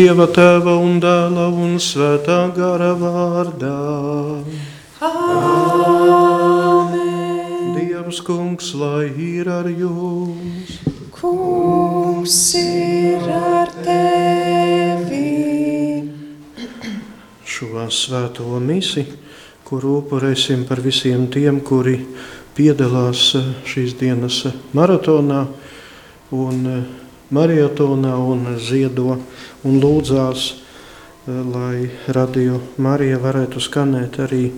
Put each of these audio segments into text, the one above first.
Dieva tēva un dēla un svētā gara vārdā. Āmen! Dievs kungs, lai ir ar jums! Kungs ir ar tevi! Šo svēto misi, kuru upurēsim par visiem tiem, kuri piedalās šīs dienas maratonā un mariotonā un ziedo un lūdzās, lai radio Marija varētu skanēt arī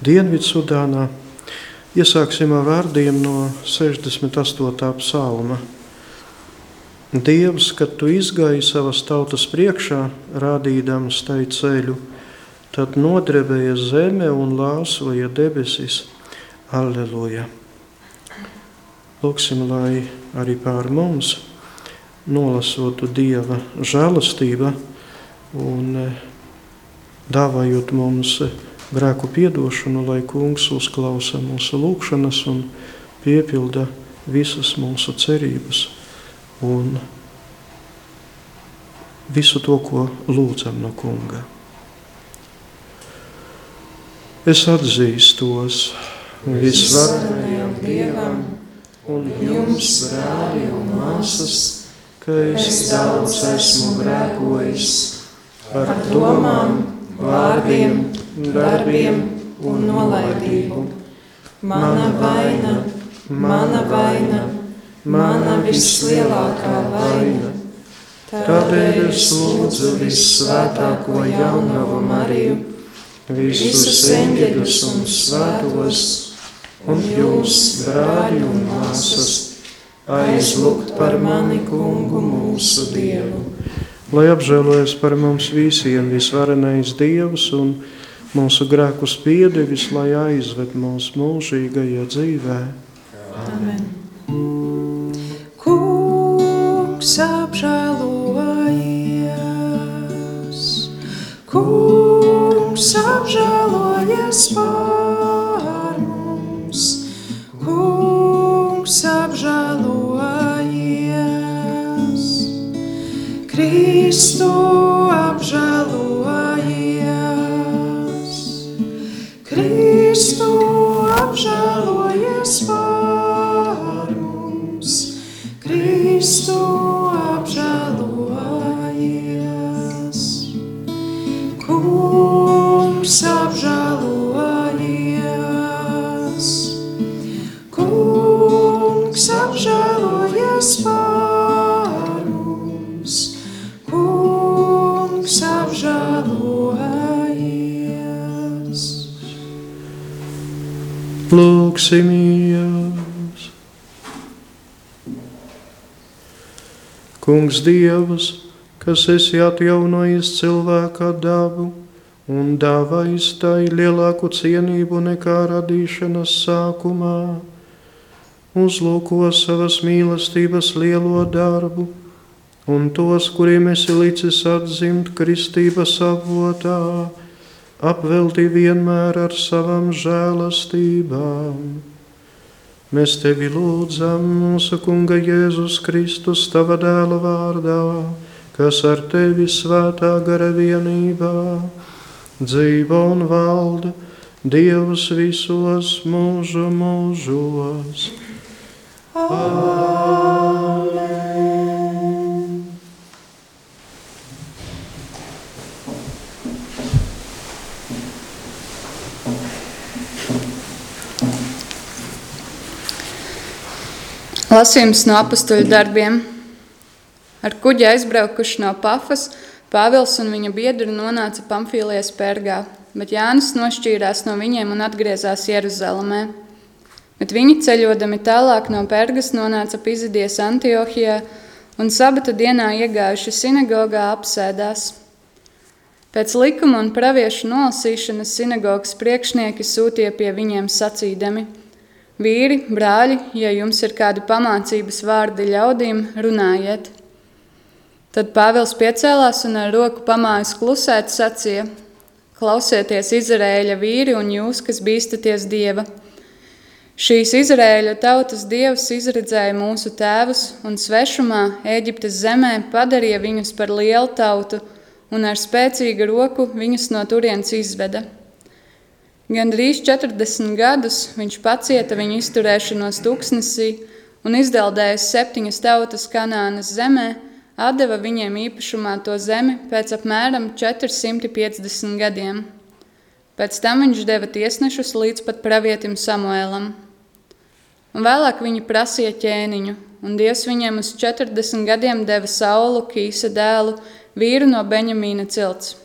Dienvidsudānā. Iesāksim ar vārdiem no 68. psalma. Dievs, kad tu izgāji savas tautas priekšā, rādīdams tai ceļu, tad nodrebēja zeme un lāsoja debesis. Alleluja! Lūksim, lai arī pār mums nolasotu Dieva žēlastība un dāvājot mums grēku piedošanu, lai Kungs uzklausa mūsu lūgšanas un piepilda visas mūsu cerības un visu to, ko lūdzam no Kunga. Es atzīstos visvarenajam Dievam un jums, brāļi un māsas, ka es daudz esmu grēkojis par domām, vārdiem, darbiem un nolaidību. Mana vaina, mana vaina, mana vislielākā vaina. Tādēļ es lūdzu vissvētāko jaunavu Mariju, visus eņģeļus un svētos, un jūs, brāļi un māsas, aizlūgt par mani kungu mūsu Dievu. Lai apžēlojas par mums visiem visvarenais Dievs un mūsu grēkus piedevis, lai aizved mūs mūžīgajā dzīvē. Amen. Kungs apžēlojies, kungs apžēlojies par Lūksimies! Kungs Dievs, kas esi atjaunojis cilvēka dabu un dāvājis tai lielāku cienību nekā radīšanas sākumā, uzlūko savas mīlestības lielo darbu un tos, kuriem esi licis atzimt kristības avotā, apvelti vienmēr ar savām žēlastībām. Mēs tevi lūdzam, mūsu Kunga Jēzus Kristus, tava dēla vārdā, kas ar tevi svētā gara vienībā dzīvo un valda Dievs visos mūžu mūžos. Amen! Lasījums no apakstuļu darbiem. Ar kuģi aizbraukuši no Pafas, Pāvils un viņa biedri nonāca Pamfīlijas pērgā, bet Jānis nošķīrās no viņiem un atgriezās Jeruzalemē. Bet viņi ceļodami tālāk no pērgas nonāca Pizidijas Antiohijā un sabata dienā iegājuši sinagogā apsēdās. Pēc likuma un praviešu nolasīšanas sinagogas priekšnieki sūtīja pie viņiem sacīdami – Vīri, brāļi, ja jums ir kādi pamācības vārdi ļaudīm, runājiet. Tad Pāvils piecēlās un ar roku pamājus klusēt sacīja: Klausieties, Izraēļa vīri un jūs, kas bīstaties Dieva! Šīs Izraēļa tautas dievs izredzēja mūsu tēvus un svešumā Eģiptes zemē padarīja viņus par lielu tautu un ar spēcīgu roku viņus no turienes izveda. Gan drīz 40 gadus viņš pacieta viņu izturēšanos tuksnesī un izdeldējis septiņas tautas Kanānas zemē, atdeva viņiem īpašumā to zemi pēc apmēram 450 gadiem. Pēc tam viņš deva tiesnešus līdz pat pravietim Samuēlam. Un vēlāk viņi prasīja ķēniņu, un Dievs viņiem uz 40 gadiem deva Saulu, Kīsa dēlu, vīru no Beņamīna cilts.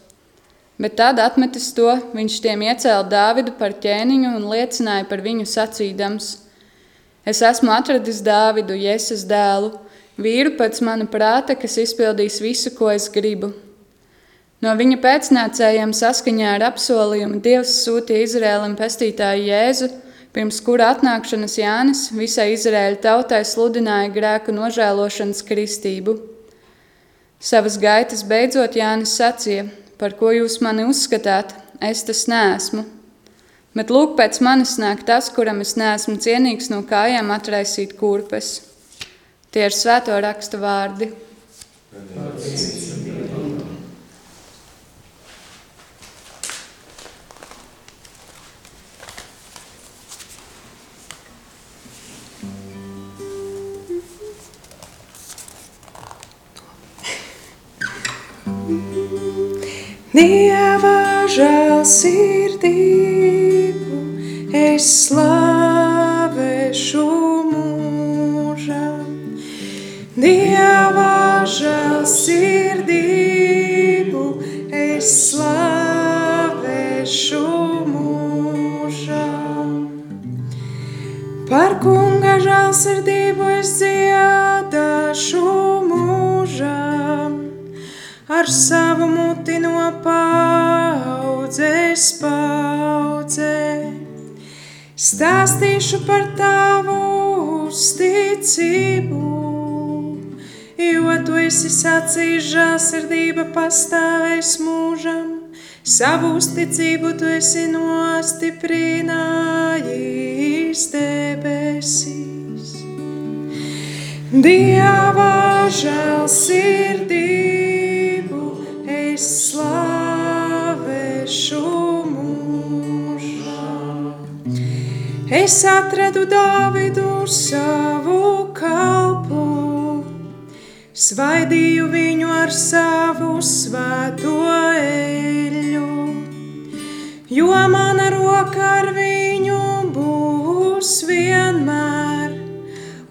Bet tad, atmetis to, viņš tiem iecēla Dāvidu par ķēniņu un liecināja par viņu sacīdams: Es esmu atradis Dāvidu, Jēzus dēlu, vīru pēc mana prāta, kas izpildīs visu, ko es gribu. No viņa pēcnācējiem saskaņā ar apsolījumu Dievs sūtīja Izrēlam pestītāju Jēzu, pirms kura atnākšanas Jānis visai Izraēļa tautai sludināja grēku nožēlošanas kristību. Savas gaitas beidzot Jānis sacīja, par ko jūs mani uzskatāt, es tas neesmu. Bet lūk, pēc manis nāk tas, kuram es neesmu cienīgs no kājām atraisīt kurpes. Tie ir svēto rakstu vārdi. Paldies. Dieva žēlsirdību es slavēšu mūžam. Dieva žēlsirdību es slavēšu mūžam. Par kunga žēlsirdību es dziedāšu mūžam ar savu muti no paudzes paudzē. Stāstīšu par tavu uzticību, jo tu esi sacījis žēlsirdība pastāvēs mūžam. Savu uzticību tu esi nostiprinājis debesīs. Dieva žēlsirdību es slavēšu mūžā. Es atradu Dāvidu savu kalpu, svaidīju viņu ar savu svēto eļu, jo mana roka ar viņu būs vienmēr,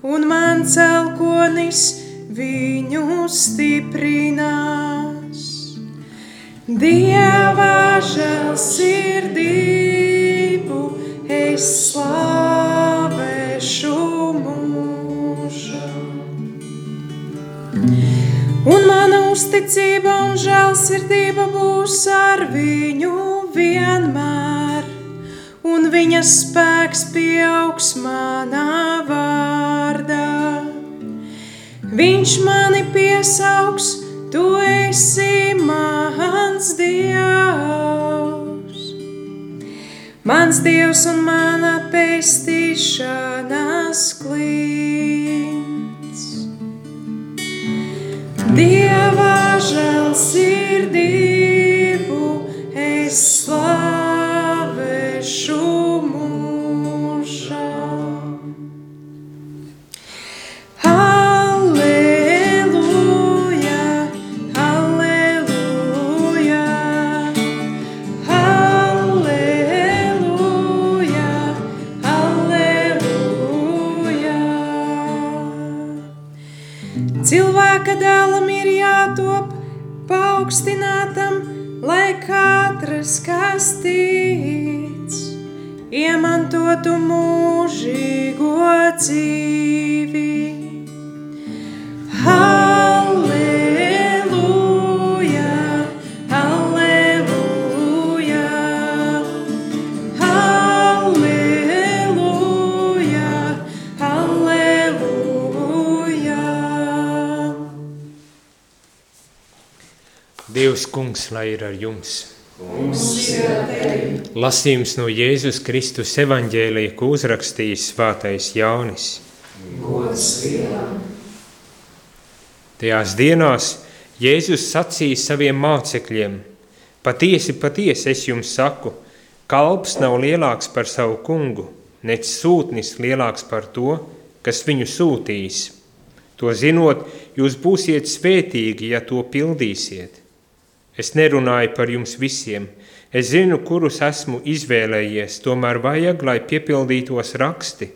un man celkonis viņu stiprinās. Dieva žēlsirdību es slavēšu mūžam. Un mana uzticība un žēlsirdība būs ar viņu vienmēr, un viņa spēks pieaugs manā vārdā. Viņš mani piesaugs, tu esi mans dievs. Mans dievs un mana pestīšanas klints. Dieva žēlsirdību paaugstinātam, lai katrs, kas tic, iemantotu mūžīgo dzīvi. Dievs, kungs, lai ir ar jums. Lasījums no Jēzus Kristus evaņģēlija, ko uzrakstījis Svētais Jānis. Tajās dienās Jēzus sacīja saviem mācekļiem: Patiesi, patiesi es jums saku, kalps nav lielāks par savu kungu, nec sūtnis lielāks par to, kas viņu sūtīs. To zinot, jūs būsiet svētīgi, ja to pildīsiet. Es nerunāju par jums visiem. Es zinu, kurus esmu izvēlējies, tomēr vajag, lai piepildītos raksti.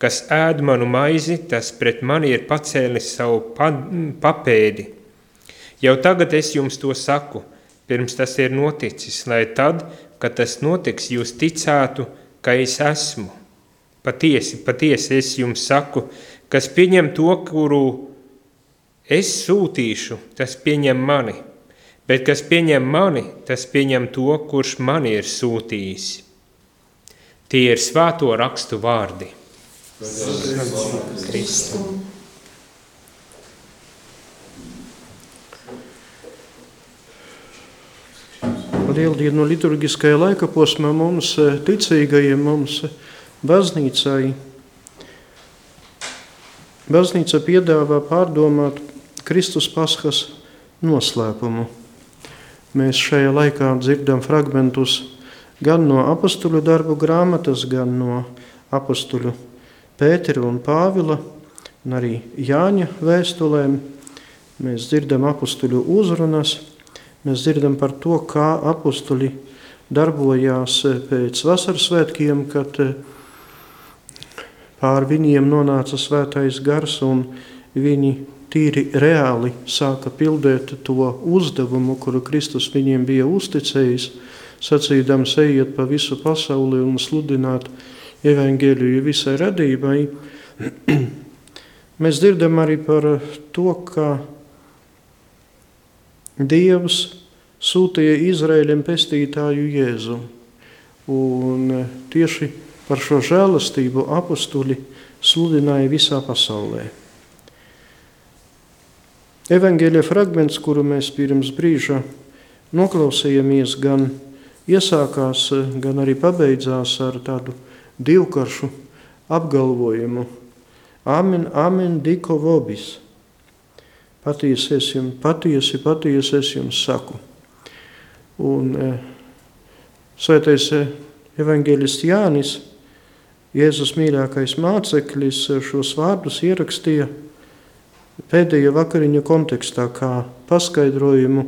Kas ēd manu maizi, tas pret mani ir pacēlis savu papēdi. Jau tagad es jums to saku, pirms tas ir noticis, lai tad, kad tas notiks, jūs ticētu, ka es esmu. Patiesi, patiesi es jums saku, kas pieņem to, kuru es sūtīšu, tas pieņem mani, bet kas pieņem mani, tas pieņem to, kurš mani ir sūtījis. Tie ir svēto rakstu vārdi. Kristu. Lieldienu liturgiskajā laika posmā mums, eh, ticīgajiem, mums eh, baznīcai. Baznīca piedāvā pārdomāt Kristus paskas noslēpumu. Mēs šajā laikā dzirdam fragmentus gan no apakstuļu darbu grāmatas, gan no apakstuļu Pētera un Pāvila, un arī Jāņa vēstulēm. Mēs dzirdam apakstuļu uzrunas, mēs dzirdam par to, kā apakstuļi darbojās pēc vasaras svētkiem, kad pār viņiem nonāca svētais gars un viņi tīri reāli sāka pildīt to uzdevumu, kuru Kristus viņiem bija uzticējis, sacīdams, ejiet pa visu pasauli un sludināt evaņģēliju visai radībai. Mēs dzirdam arī par to, ka Dievs sūtīja Izraēļiem pestītāju Jēzu. Un tieši par šo žēlastību apstuļi sludināja visā pasaulē. Evangelija fragments, kuru mēs pirms brīža noklausījāmies, gan iesākās, gan arī pabeidzās ar tādu divkaršu apgalvojumu: Amen, amen, diko vobis. Patiesi, es jums, patiesi, patiesi es jums saku. Un e, svētais e, evanģēlists Jānis, Jēzus mīļākais māceklis, šos vārdus ierakstīja pēdējā vakariņa kontekstā, kā paskaidrojumu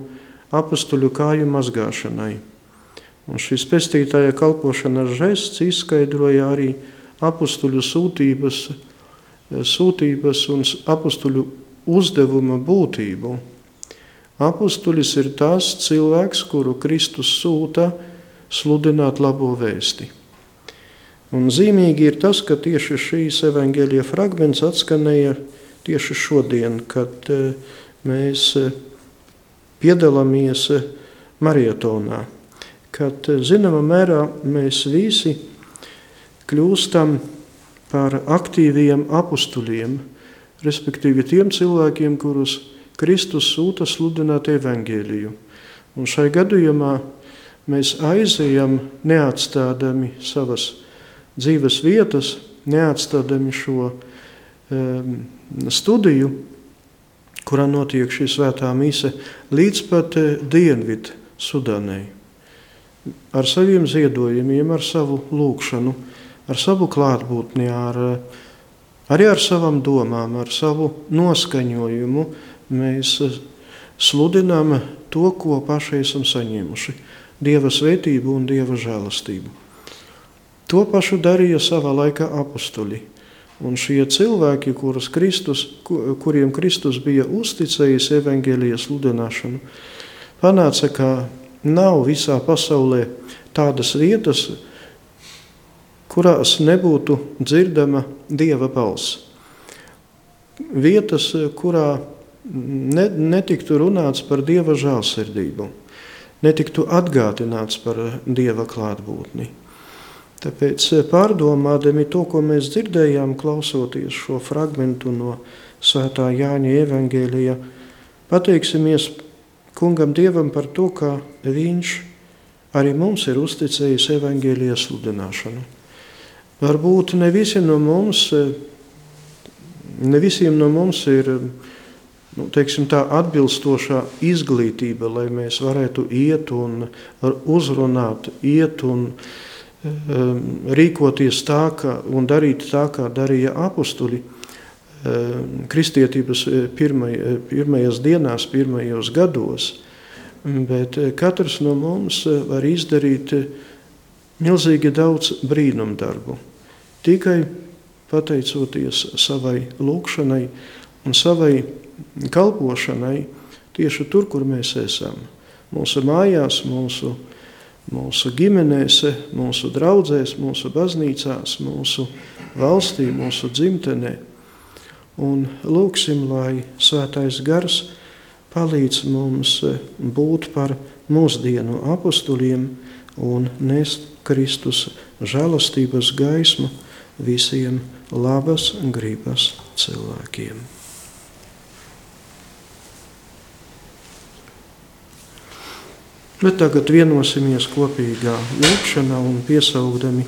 apstuļu kāju mazgāšanai. Un šis pestītāja kalpošanas žests izskaidroja arī apstuļu sūtības, sūtības un apstuļu uzdevuma būtību. Apustulis ir tas cilvēks, kuru Kristus sūta sludināt labo vēsti. Un zīmīgi ir tas, ka tieši šīs evaņģēlīja fragments atskanēja tieši šodien, kad e, mēs e, piedalāmies e, marietonā. Kad zināmā mērā mēs visi kļūstam par aktīviem apstuļiem, respektīvi tiem cilvēkiem, kurus Kristus sūta sludināt evaņģēliju. Un šai gadījumā mēs aizejam neatstādami savas dzīves vietas, neatstādami šo um, studiju, kurā notiek šī svētā mise, līdz pat eh, Dienvidu Sudānai. Ar saviem ziedojumiem, ar savu lūgšanu, ar savu klātbūtni, ar, eh, arī ar savām domām, ar savu noskaņojumu mēs eh, sludinām to, ko paši esam saņēmuši - Dieva svētību un Dieva žēlastību. To pašu darīja savā laikā apstuļi. Un šie cilvēki, Kristus, kuriem Kristus bija uzticējis evaņģēlijas sludināšanu, panāca, ka nav visā pasaulē tādas vietas, kurās nebūtu dzirdama dieva balss. Vietas, kurā ne, netiktu runāts par dieva žēlsirdību, netiktu atgādināts par dieva klātbūtni. Tāpēc, eh, pārdomādami to, ko mēs dzirdējām, klausoties šo fragment no Svētā Jāņa evanģēlijā, pateiksimies Kungam Dievam par to, ka Viņš arī mums ir uzticējis evaņģēlijas sludināšanu. Varbūt ne visi no mums, ne visiem no mums ir nu, teiksim, tā atbilstošā izglītība, lai mēs varētu iet un uzrunāt, iet un um, rīkoties tā, kā, un darīt tā, kā darīja apstuļi kristietības pirmaj, pirmajās dienās, pirmajos gados. Bet katrs no mums var izdarīt milzīgi daudz brīnumdarbu. Tikai pateicoties savai lūkšanai un savai kalpošanai tieši tur, kur mēs esam. Mūsu mājās, mūsu, mūsu ģimenēs, mūsu draugzēs, mūsu baznīcās, mūsu valstī, mūsu dzimtenē. Un lūksim, lai svētais gars palīdz mums būt par mūsdienu apstuļiem un nest Kristus žēlastības gaismu visiem labas gribas cilvēkiem. Bet tagad vienosimies kopīgā lūkšanā un piesaugdami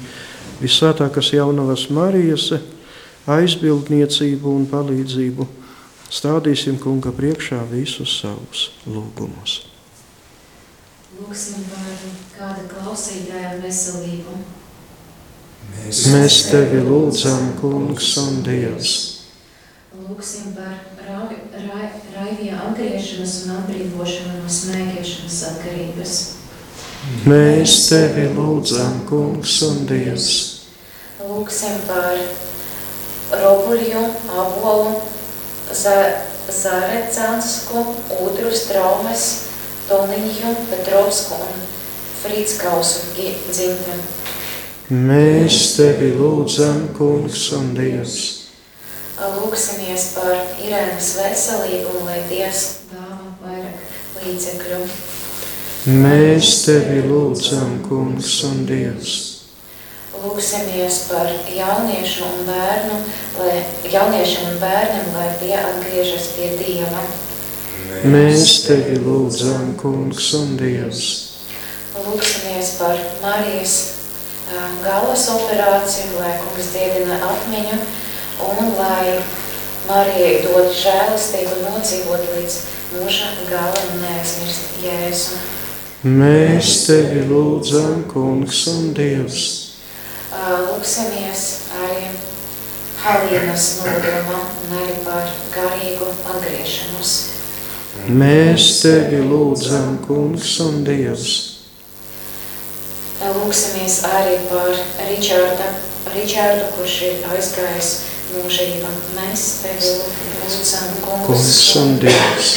visvētākās jaunavas Marijas aizbildniecību un palīdzību stādīsim kunga priekšā visus savus lūgumus. Lūksim par kāda klausītāja veselību. Mēs, Mēs tevi lūdzam, kungs un dievs. Lūksim par raivija atgriešanos un atbrīvošanu no smēķēšanas atkarības. Mēs tevi lūdzam, kungs un dievs. Lūksim par robuļu, abolu, zārecansku, ūdrus, traumas, Toniņu, Petrovsku un Frīdskausu dzimteni. Mēs tevi lūdzam, kungs un dievs. Lūksimies par Irēnas veselību un lai Dievs dāvā vairāk līdzekļu. Mēs tevi lūdzam, kungs un dievs. Lūksimies par jauniešu un bērnu, lai jauniešiem un bērniem, lai tie atgriežas pie Dieva. Mēs tevi lūdzam, kungs un dievs. Lūksimies par Marijas galas operāciju, lai kungs diedina atmiņu un lai Marijai dod žēlistību un nodzīvot līdz mūža galam neaizmirst Jēzu. Mēs tevi lūdzam, kungs un dievs. Lūksimies arī Halīnas nodomā un arī par garīgu atgriešanos. Mēs tevi lūdzam, kungs un dievs. Lūksimies arī par Ričārda, Ričārdu, kurš ir aizgājis mūžībā. Mēs tevi lūdzam, kungs, kungs un dievs.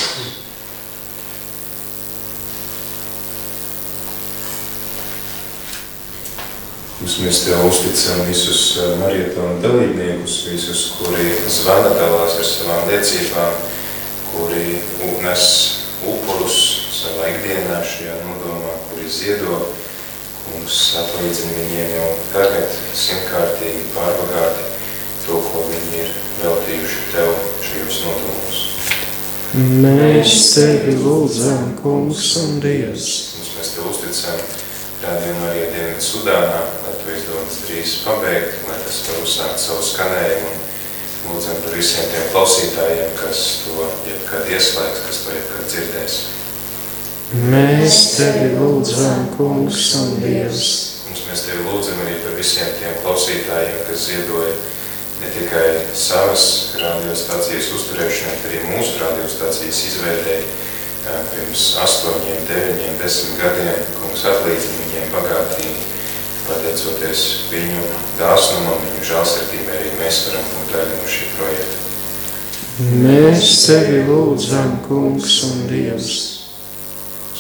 Mums mēs Tev uzticam visus marietonu dalībniekus, visus, kuri zvana dalās ar savām liecībām, kuri nes upurus savā ikdienā šajā nodomā, kuri ziedo, mums atlīdzina viņiem jau tagad simtkārtīgi pārbagāti to, ko viņi ir veltījuši Tev šajos nodomos. Mēs Tevi lūdzam, kungs un Dievs. Mums mēs Tev uzticam rādījumu arī Dienvidu Sudānā, lai Tu izdodas drīz pabeigt, lai tas var uzsākt savu skanējumu un lūdzam par visiem tiem klausītājiem, kas to jebkad ieslēgs, kas to jebkad dzirdēs. Mēs Tevi lūdzam, kungs un Dievs. Mums mēs Tevi lūdzam arī par visiem tiem klausītājiem, kas ziedoja ne tikai savas radiostācijas uzturēšanai, bet arī mūsu radiostācijas izveidēja pirms astoņiem, deviņiem, desmit gadiem, kungs atlīdzina viņiem bagātīgi. Pateicoties viņu dāsnumam, viņu žālsirdībai, arī mēs varam būt daļa no šī projekta. Mēs Tevi lūdzam, kungs un Dievs.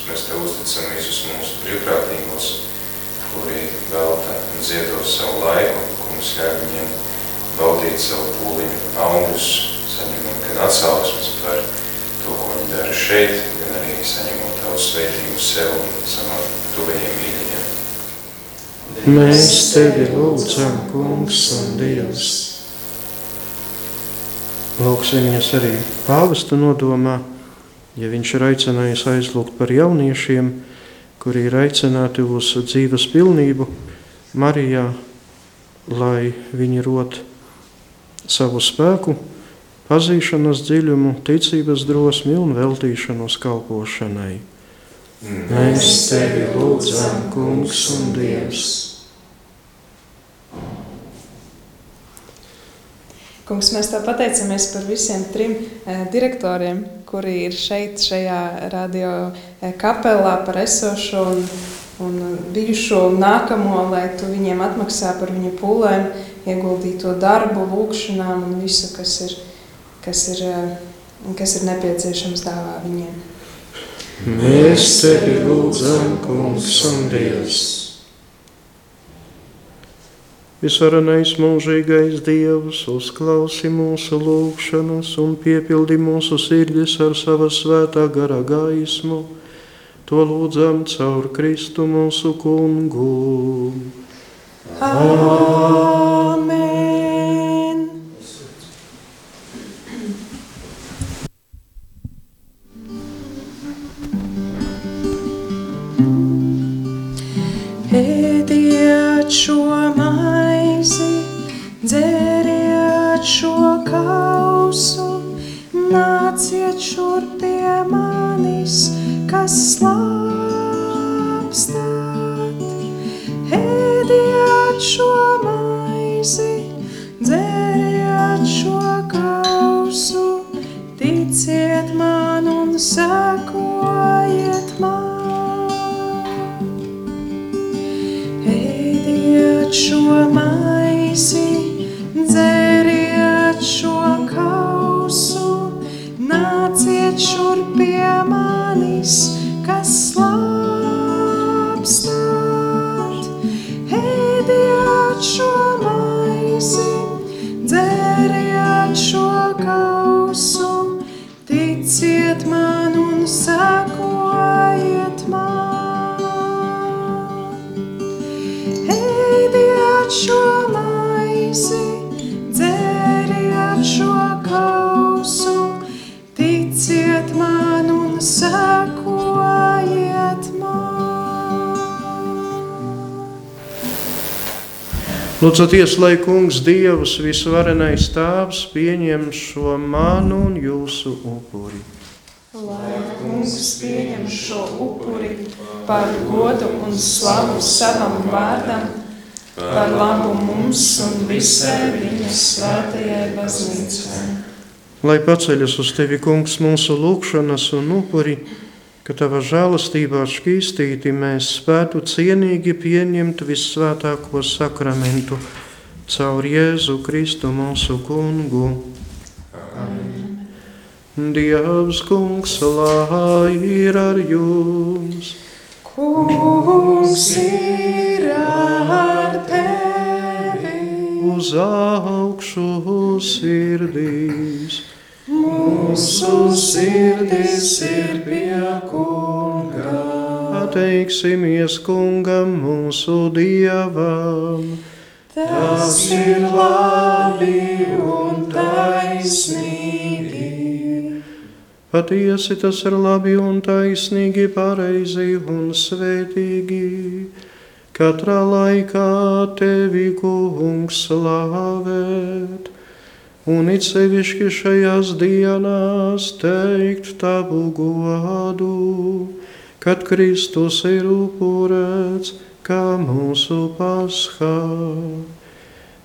Mēs Tev uzticam visus mūsu brīvprātīgos, kuri velta un ziedo savu laiku, kungs ļauj viņiem baudīt savu pūliņu augļus, saņemot gan atsauksmes par to, ko viņi dara šeit, gan arī saņemot Tavu svētību sev un savām tuvajiem mīļajiem. Mēs Tevi lūdzam, kungs un Dievs. Lūksimies arī pāvesta nodomā, ja viņš ir aicinājis aizlūgt par jauniešiem, kuri ir aicināti uz dzīves pilnību Marijā, lai viņi rot savu spēku, pazīšanas dziļumu, ticības drosmi un veltīšanos kalpošanai. Mēs tevi lūdzam, Kungs un Dievs! Kungs, mēs tev pateicamies par visiem trim eh, direktoriem, kuri ir šeit, šajā radio eh, kapelā, par esošo un, un bijušo un nākamo, lai tu viņiem atmaksā par viņu pūlēm, ieguldīto darbu, lūkšanām un visu, kas ir, kas ir, eh, kas ir nepieciešams dāvā viņiem. Mēs tevi lūdzam, Kungs un Dievs! Visvarenais mūžīgais Dievs, uzklausi mūsu lūgšanas un piepildi mūsu sirdis ar sava svētā gara gaismu. To lūdzam caur Kristu mūsu kungu. Amen! Ēdiet šo maizi, dzeriet šo kausu, Lūdzoties, lai Kungs Dievs, visvarenais Tēvs, pieņem šo manu un jūsu upuri. Lai kungs pieņem šo upuri par godu un slavu savam vārdam, par labu mums un visai viņa svētajai baznīcai. Lai paceļas uz tevi, Kungs, mūsu lūgšanas un upuri, ka tava žēlastībā šķīstīti mēs spētu cienīgi pieņemt vissvētāko sakramentu caur Jēzu Kristu mūsu kungu. Amen. Dievs, Kungs, lai ir ar jums! Kungs ir ar tevi, Uz augšu sirdīs! Mūsu sirdis ir pie kunga. Pateiksimies kungam mūsu dievam! Tas ir labi un taisnīgi. Patiesi tas ir labi un taisnīgi, pareizi un svētīgi. Katrā laikā tevi kungs slavēt, un it sevišķi šajās dienās teikt tavu godu, kad Kristus ir upurēts kā mūsu paskā.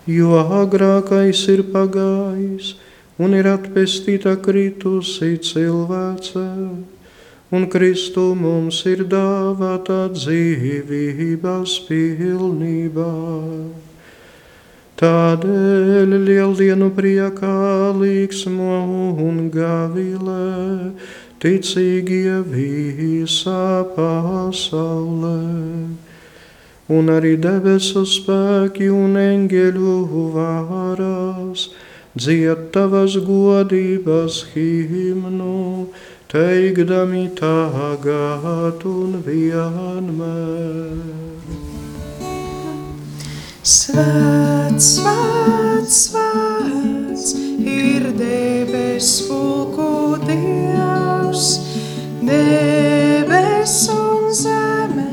Jo agrākais ir pagājis, un ir atpestīta kritusī cilvēce, un Kristu mums ir dāvāta dzīvības pilnībā. Tādēļ lieldienu priekā līksmo un gavilē, ticīgie visā pasaulē. Un arī debesu spēki un eņģeļu vārās, dzied tavas godības himnu, teikdami tagad un vienmēr. Svēts, svēts, svēts ir debes fulku Dievs, debes un zeme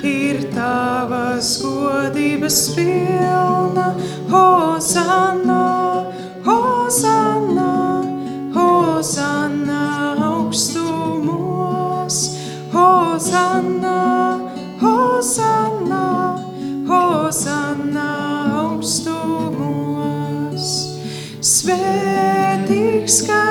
ir tavas godības pilna, hozana. Hosanna, Hosanna, Hosanna. sky.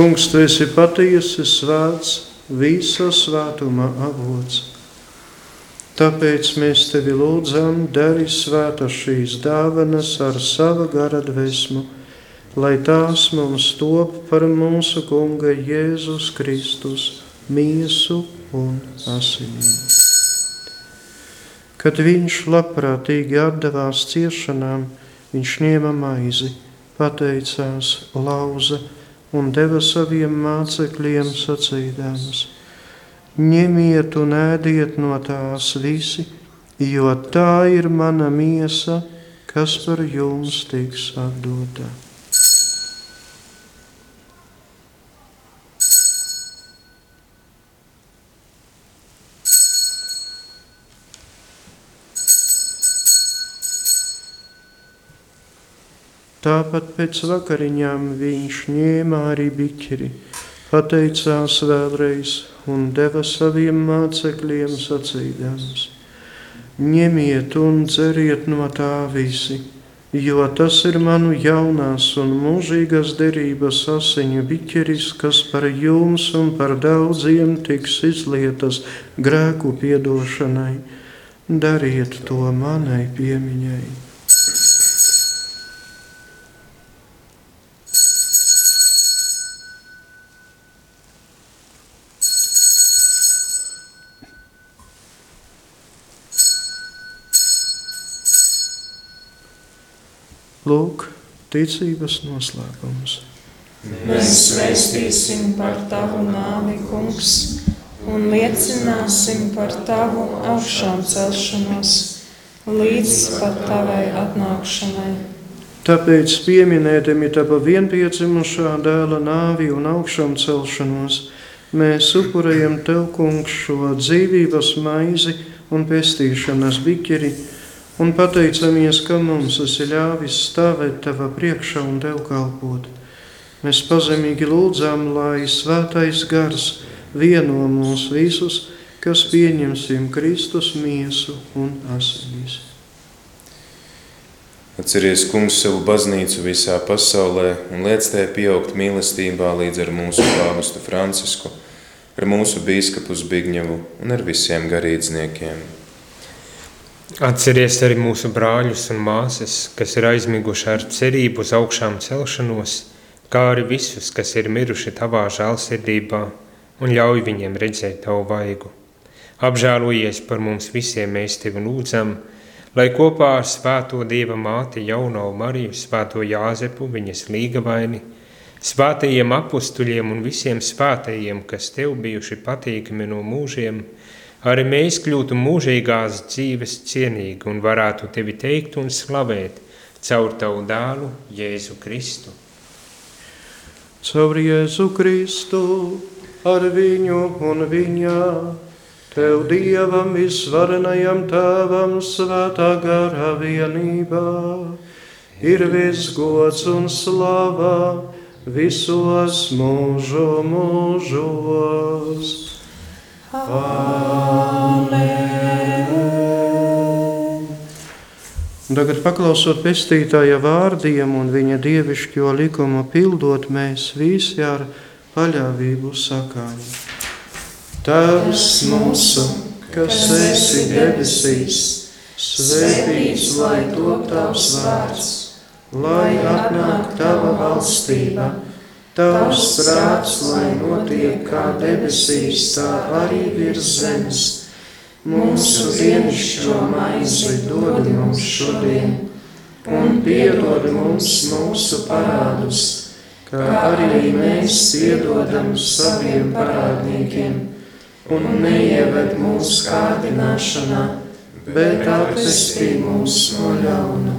Kungs, tu esi patiesi svēts, visa svētuma avots. Tāpēc mēs tevi lūdzam, dari svētas šīs dāvanas ar sava gara dvēsmu, lai tās mums top par mūsu Kunga Jēzus Kristus miesu un asinīm. Kad viņš labprātīgi atdevās ciešanām, viņš ņēma maizi, pateicās, lauza un deva saviem mācekļiem sacīdams: Ņemiet un ēdiet no tās visi, jo tā ir mana miesa, kas par jums tiks atdota. Tāpat pēc vakariņām viņš ņēma arī biķeri, pateicās vēlreiz un deva saviem mācekļiem sacīdams: Ņemiet un dzeriet no tā visi, jo tas ir manu jaunās un mūžīgās derības asiņu biķeris, kas par jums un par daudziem tiks izlietas grēku piedošanai. Dariet to manai piemiņai. Lūk, ticības noslēpums. Mēs svēstīsim par tavu nāvi, kungs, un liecināsim par tavu augšām celšanos līdz pat tavai atnākšanai. Tāpēc, pieminēdami tava vienpiedzimušā dēla nāvi un augšām celšanos, mēs upurējam tev, kungs, šo dzīvības maizi un pestīšanas biķeri un pateicamies, ka mums esi ļāvis stāvēt tava priekšā un tev kalpot. Mēs pazemīgi lūdzām, lai svētais gars vieno mūs visus, kas pieņemsim Kristus miesu un asinīs. Atceries, kungs, savu baznīcu visā pasaulē un liec tai pieaugt mīlestībā līdz ar mūsu pāvestu Francisku, ar mūsu bīskapu Zbigņevu un ar visiem garīdzniekiem. Atceries arī mūsu brāļus un māsas, kas ir aizmiguši ar cerību uz augšām celšanos, kā arī visus, kas ir miruši tavā žēlsirdībā, un ļauj viņiem redzēt tavu vaigu. Apžēlojies par mums visiem, mēs tevi lūdzam, lai kopā ar Svēto Dieva māti jauno Mariju, Svēto Jāzepu, viņas līgavaini, svētajiem apustuļiem un visiem svētajiem, kas tev bijuši patīkami no mūžiem, arī mēs kļūtu mūžīgās dzīves cienīgi un varētu tevi teikt un slavēt caur tavu dēlu Jēzu Kristu. Caur Jēzu Kristu, ar viņu un viņā, tev Dievam visvarenajam tēvam svētā garā vienībā, ir viss gods un slava visos mūžu mūžos. Un Tagad, paklausot pestītāja vārdiem un viņa dievišķo likumu pildot, mēs visi ar paļāvību sakām. Tēvs mūsu, kas esi debesīs, svētīts lai top tavs vārds, lai atnāk tava valstība, tavs prāts, lai notiek kā debesīs, tā arī virs zemes. Mūsu dienascho maizi dod mums šodien, un piedod mums mūsu parādus, kā arī mēs piedodam saviem parādniekiem, un neieved mūsu kārdināšanā, bet atvestī mūs no ļauna.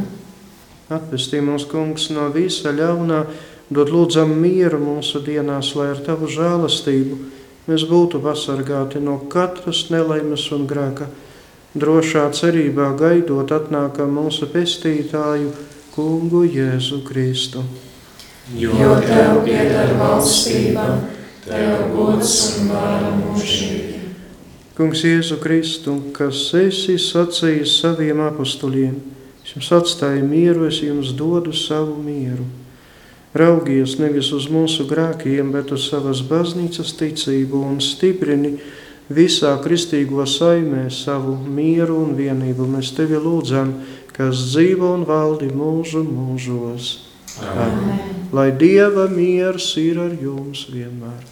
Atvestī mūs, kungs, no visa ļaunā, dod lūdzam mieru mūsu dienās, lai ar tavu žēlastību mēs būtu pasargāti no katras nelaimes un grēka, drošā cerībā gaidot atnākam mūsu pestītāju, kungu Jēzu Kristu. Jo tev pieder valstība, tev gods un vāra mūžīgi. Kungs Jēzu Kristu, kas esi sacījis saviem apostuliem, es jums atstāju mieru, es jums dodu savu mieru. Raugies nevis uz mūsu grēkiem, bet uz savas baznīcas ticību un stiprini visā kristīgo saimē savu mieru un vienību. Mēs tevi lūdzam, kas dzīvo un valdi mūžu mūžos. Amen. Lai Dieva miers ir ar jums vienmēr.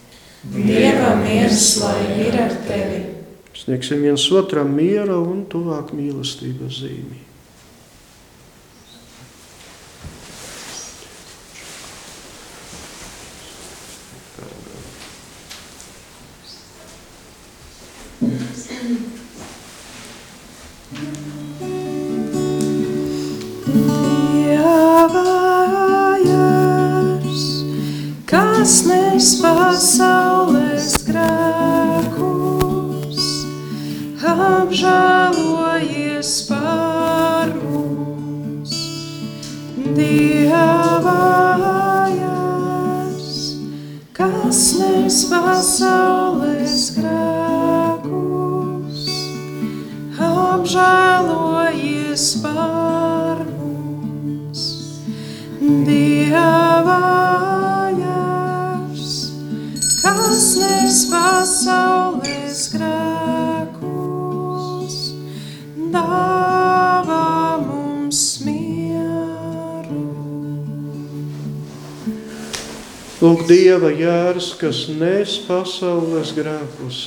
Dieva miers, lai ir ar tevi. Sniegsim viens otram miera un tuvāk mīlestības zīmī. Kas nes pasaules grēkus, apžēlojies par mums. Dievājās, kas nes pasaules grēkus, apžēlojies Lūk, Dieva jērs, kas nes pasaules grēkus.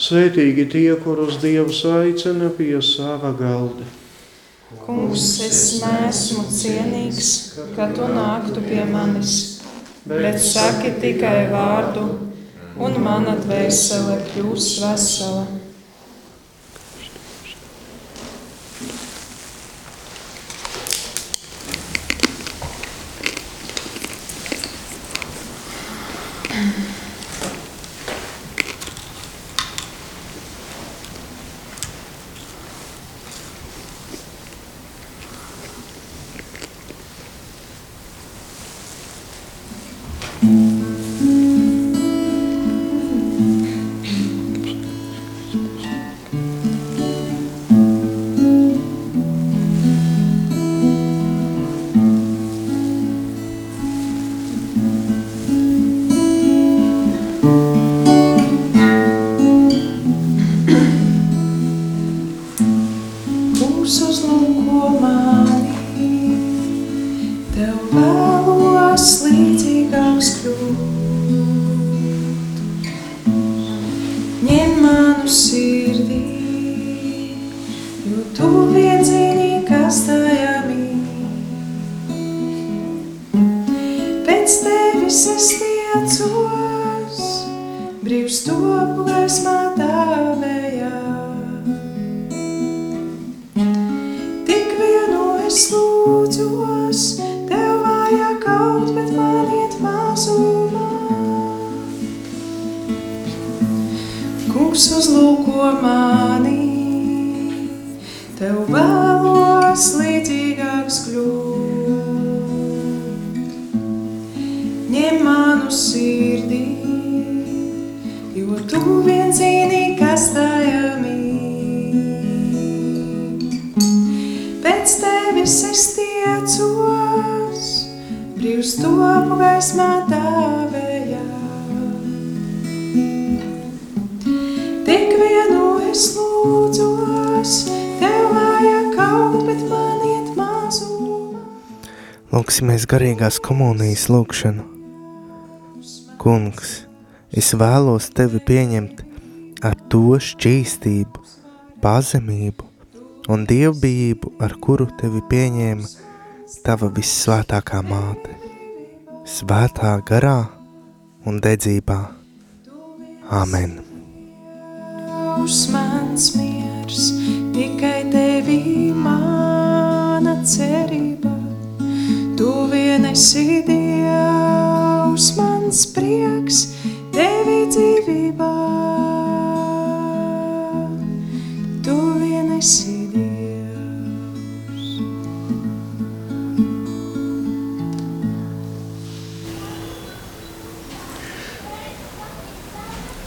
Svētīgi tie, kurus Dievs aicina pie sava galda. Kungs, es neesmu cienīgs, ka tu nāktu pie manis, bet saki tikai vārdu, un mana dvēsele kļūs vesela. Mm-hmm. Kungs uzlūko mani, tev vēlos līdzīgāks kļūt. Ņem manu sirdī, jo tu vien zini, kas tajā mīt. Pēc tevis es tiecos, brīvs topu gaismā tavējā. Lūdzos, tev vajag kaut, bet man iet mazumā. Lūksimies garīgās komunijas lūgšanu. Kungs, es vēlos tevi pieņemt ar to šķīstību, pazemību un dievbijību, ar kuru tevi pieņēma tava vissvētākā māte, svētā garā un dedzībā. Amen. Mans miers, tikai tevi mana cerība, tu vien esi Dievs, mans prieks, tevi dzīvībā.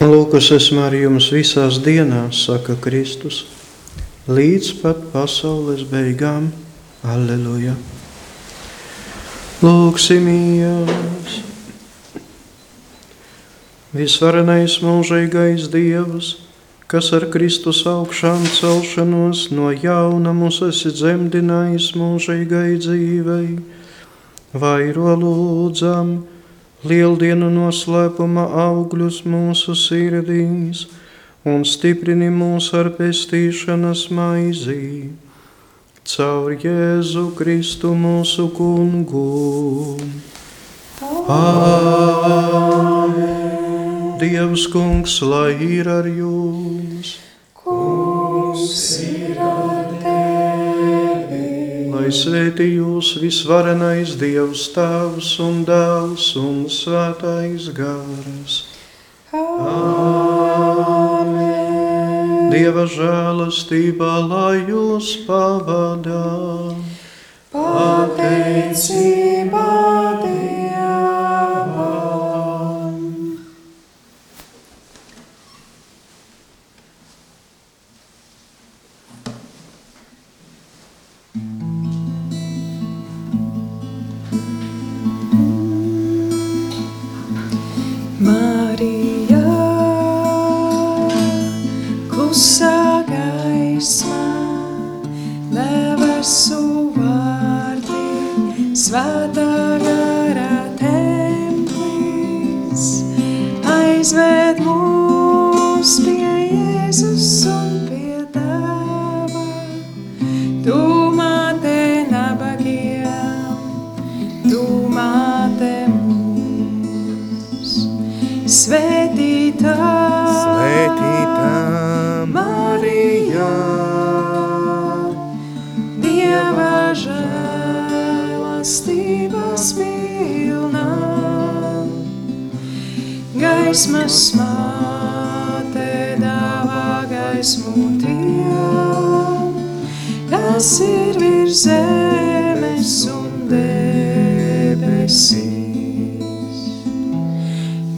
Lūk, es esmu ar jums visās dienās, saka Kristus, līdz pat pasaules beigām. Alleluja! Lūksimies! Visvarenais mūžīgais Dievs, kas ar Kristus augšām celšanos no jauna mūs esi dzemdinājis mūžīgai dzīvei, vairo lūdzam! Lieldienu noslēpuma augļus mūsu sirdīs un stiprini mūs ar pestīšanas maizī. Caur Jēzu Kristu mūsu kungu. Amen. Dievs kungs, lai ir ar jums. Kungs ir ar lai svētī jūs visvarenais Dievs Tēvs un Dēls un Svētais Gārs. Amen. Dieva žēlastībā, lai jūs pavadā. Pateicībā Dievam. Kas ir virs zemes un debesīs.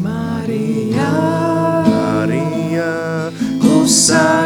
Marija, Marija, klusā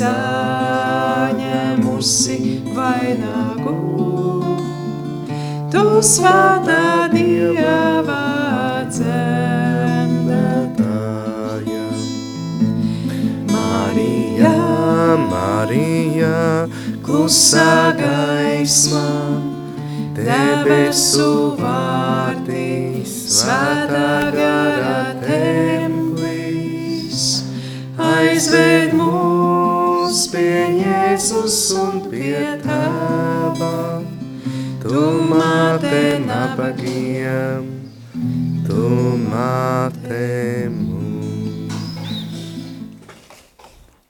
saņēmusi vainagu. Tu svētā Dieva dzemdētāja. Marija, Marija, klusā gaismā, debesu vārtīs, svētā gara templis, aizved mūs pie Jēzus un pie Tēva, Tu māte nabagiem, Tu māte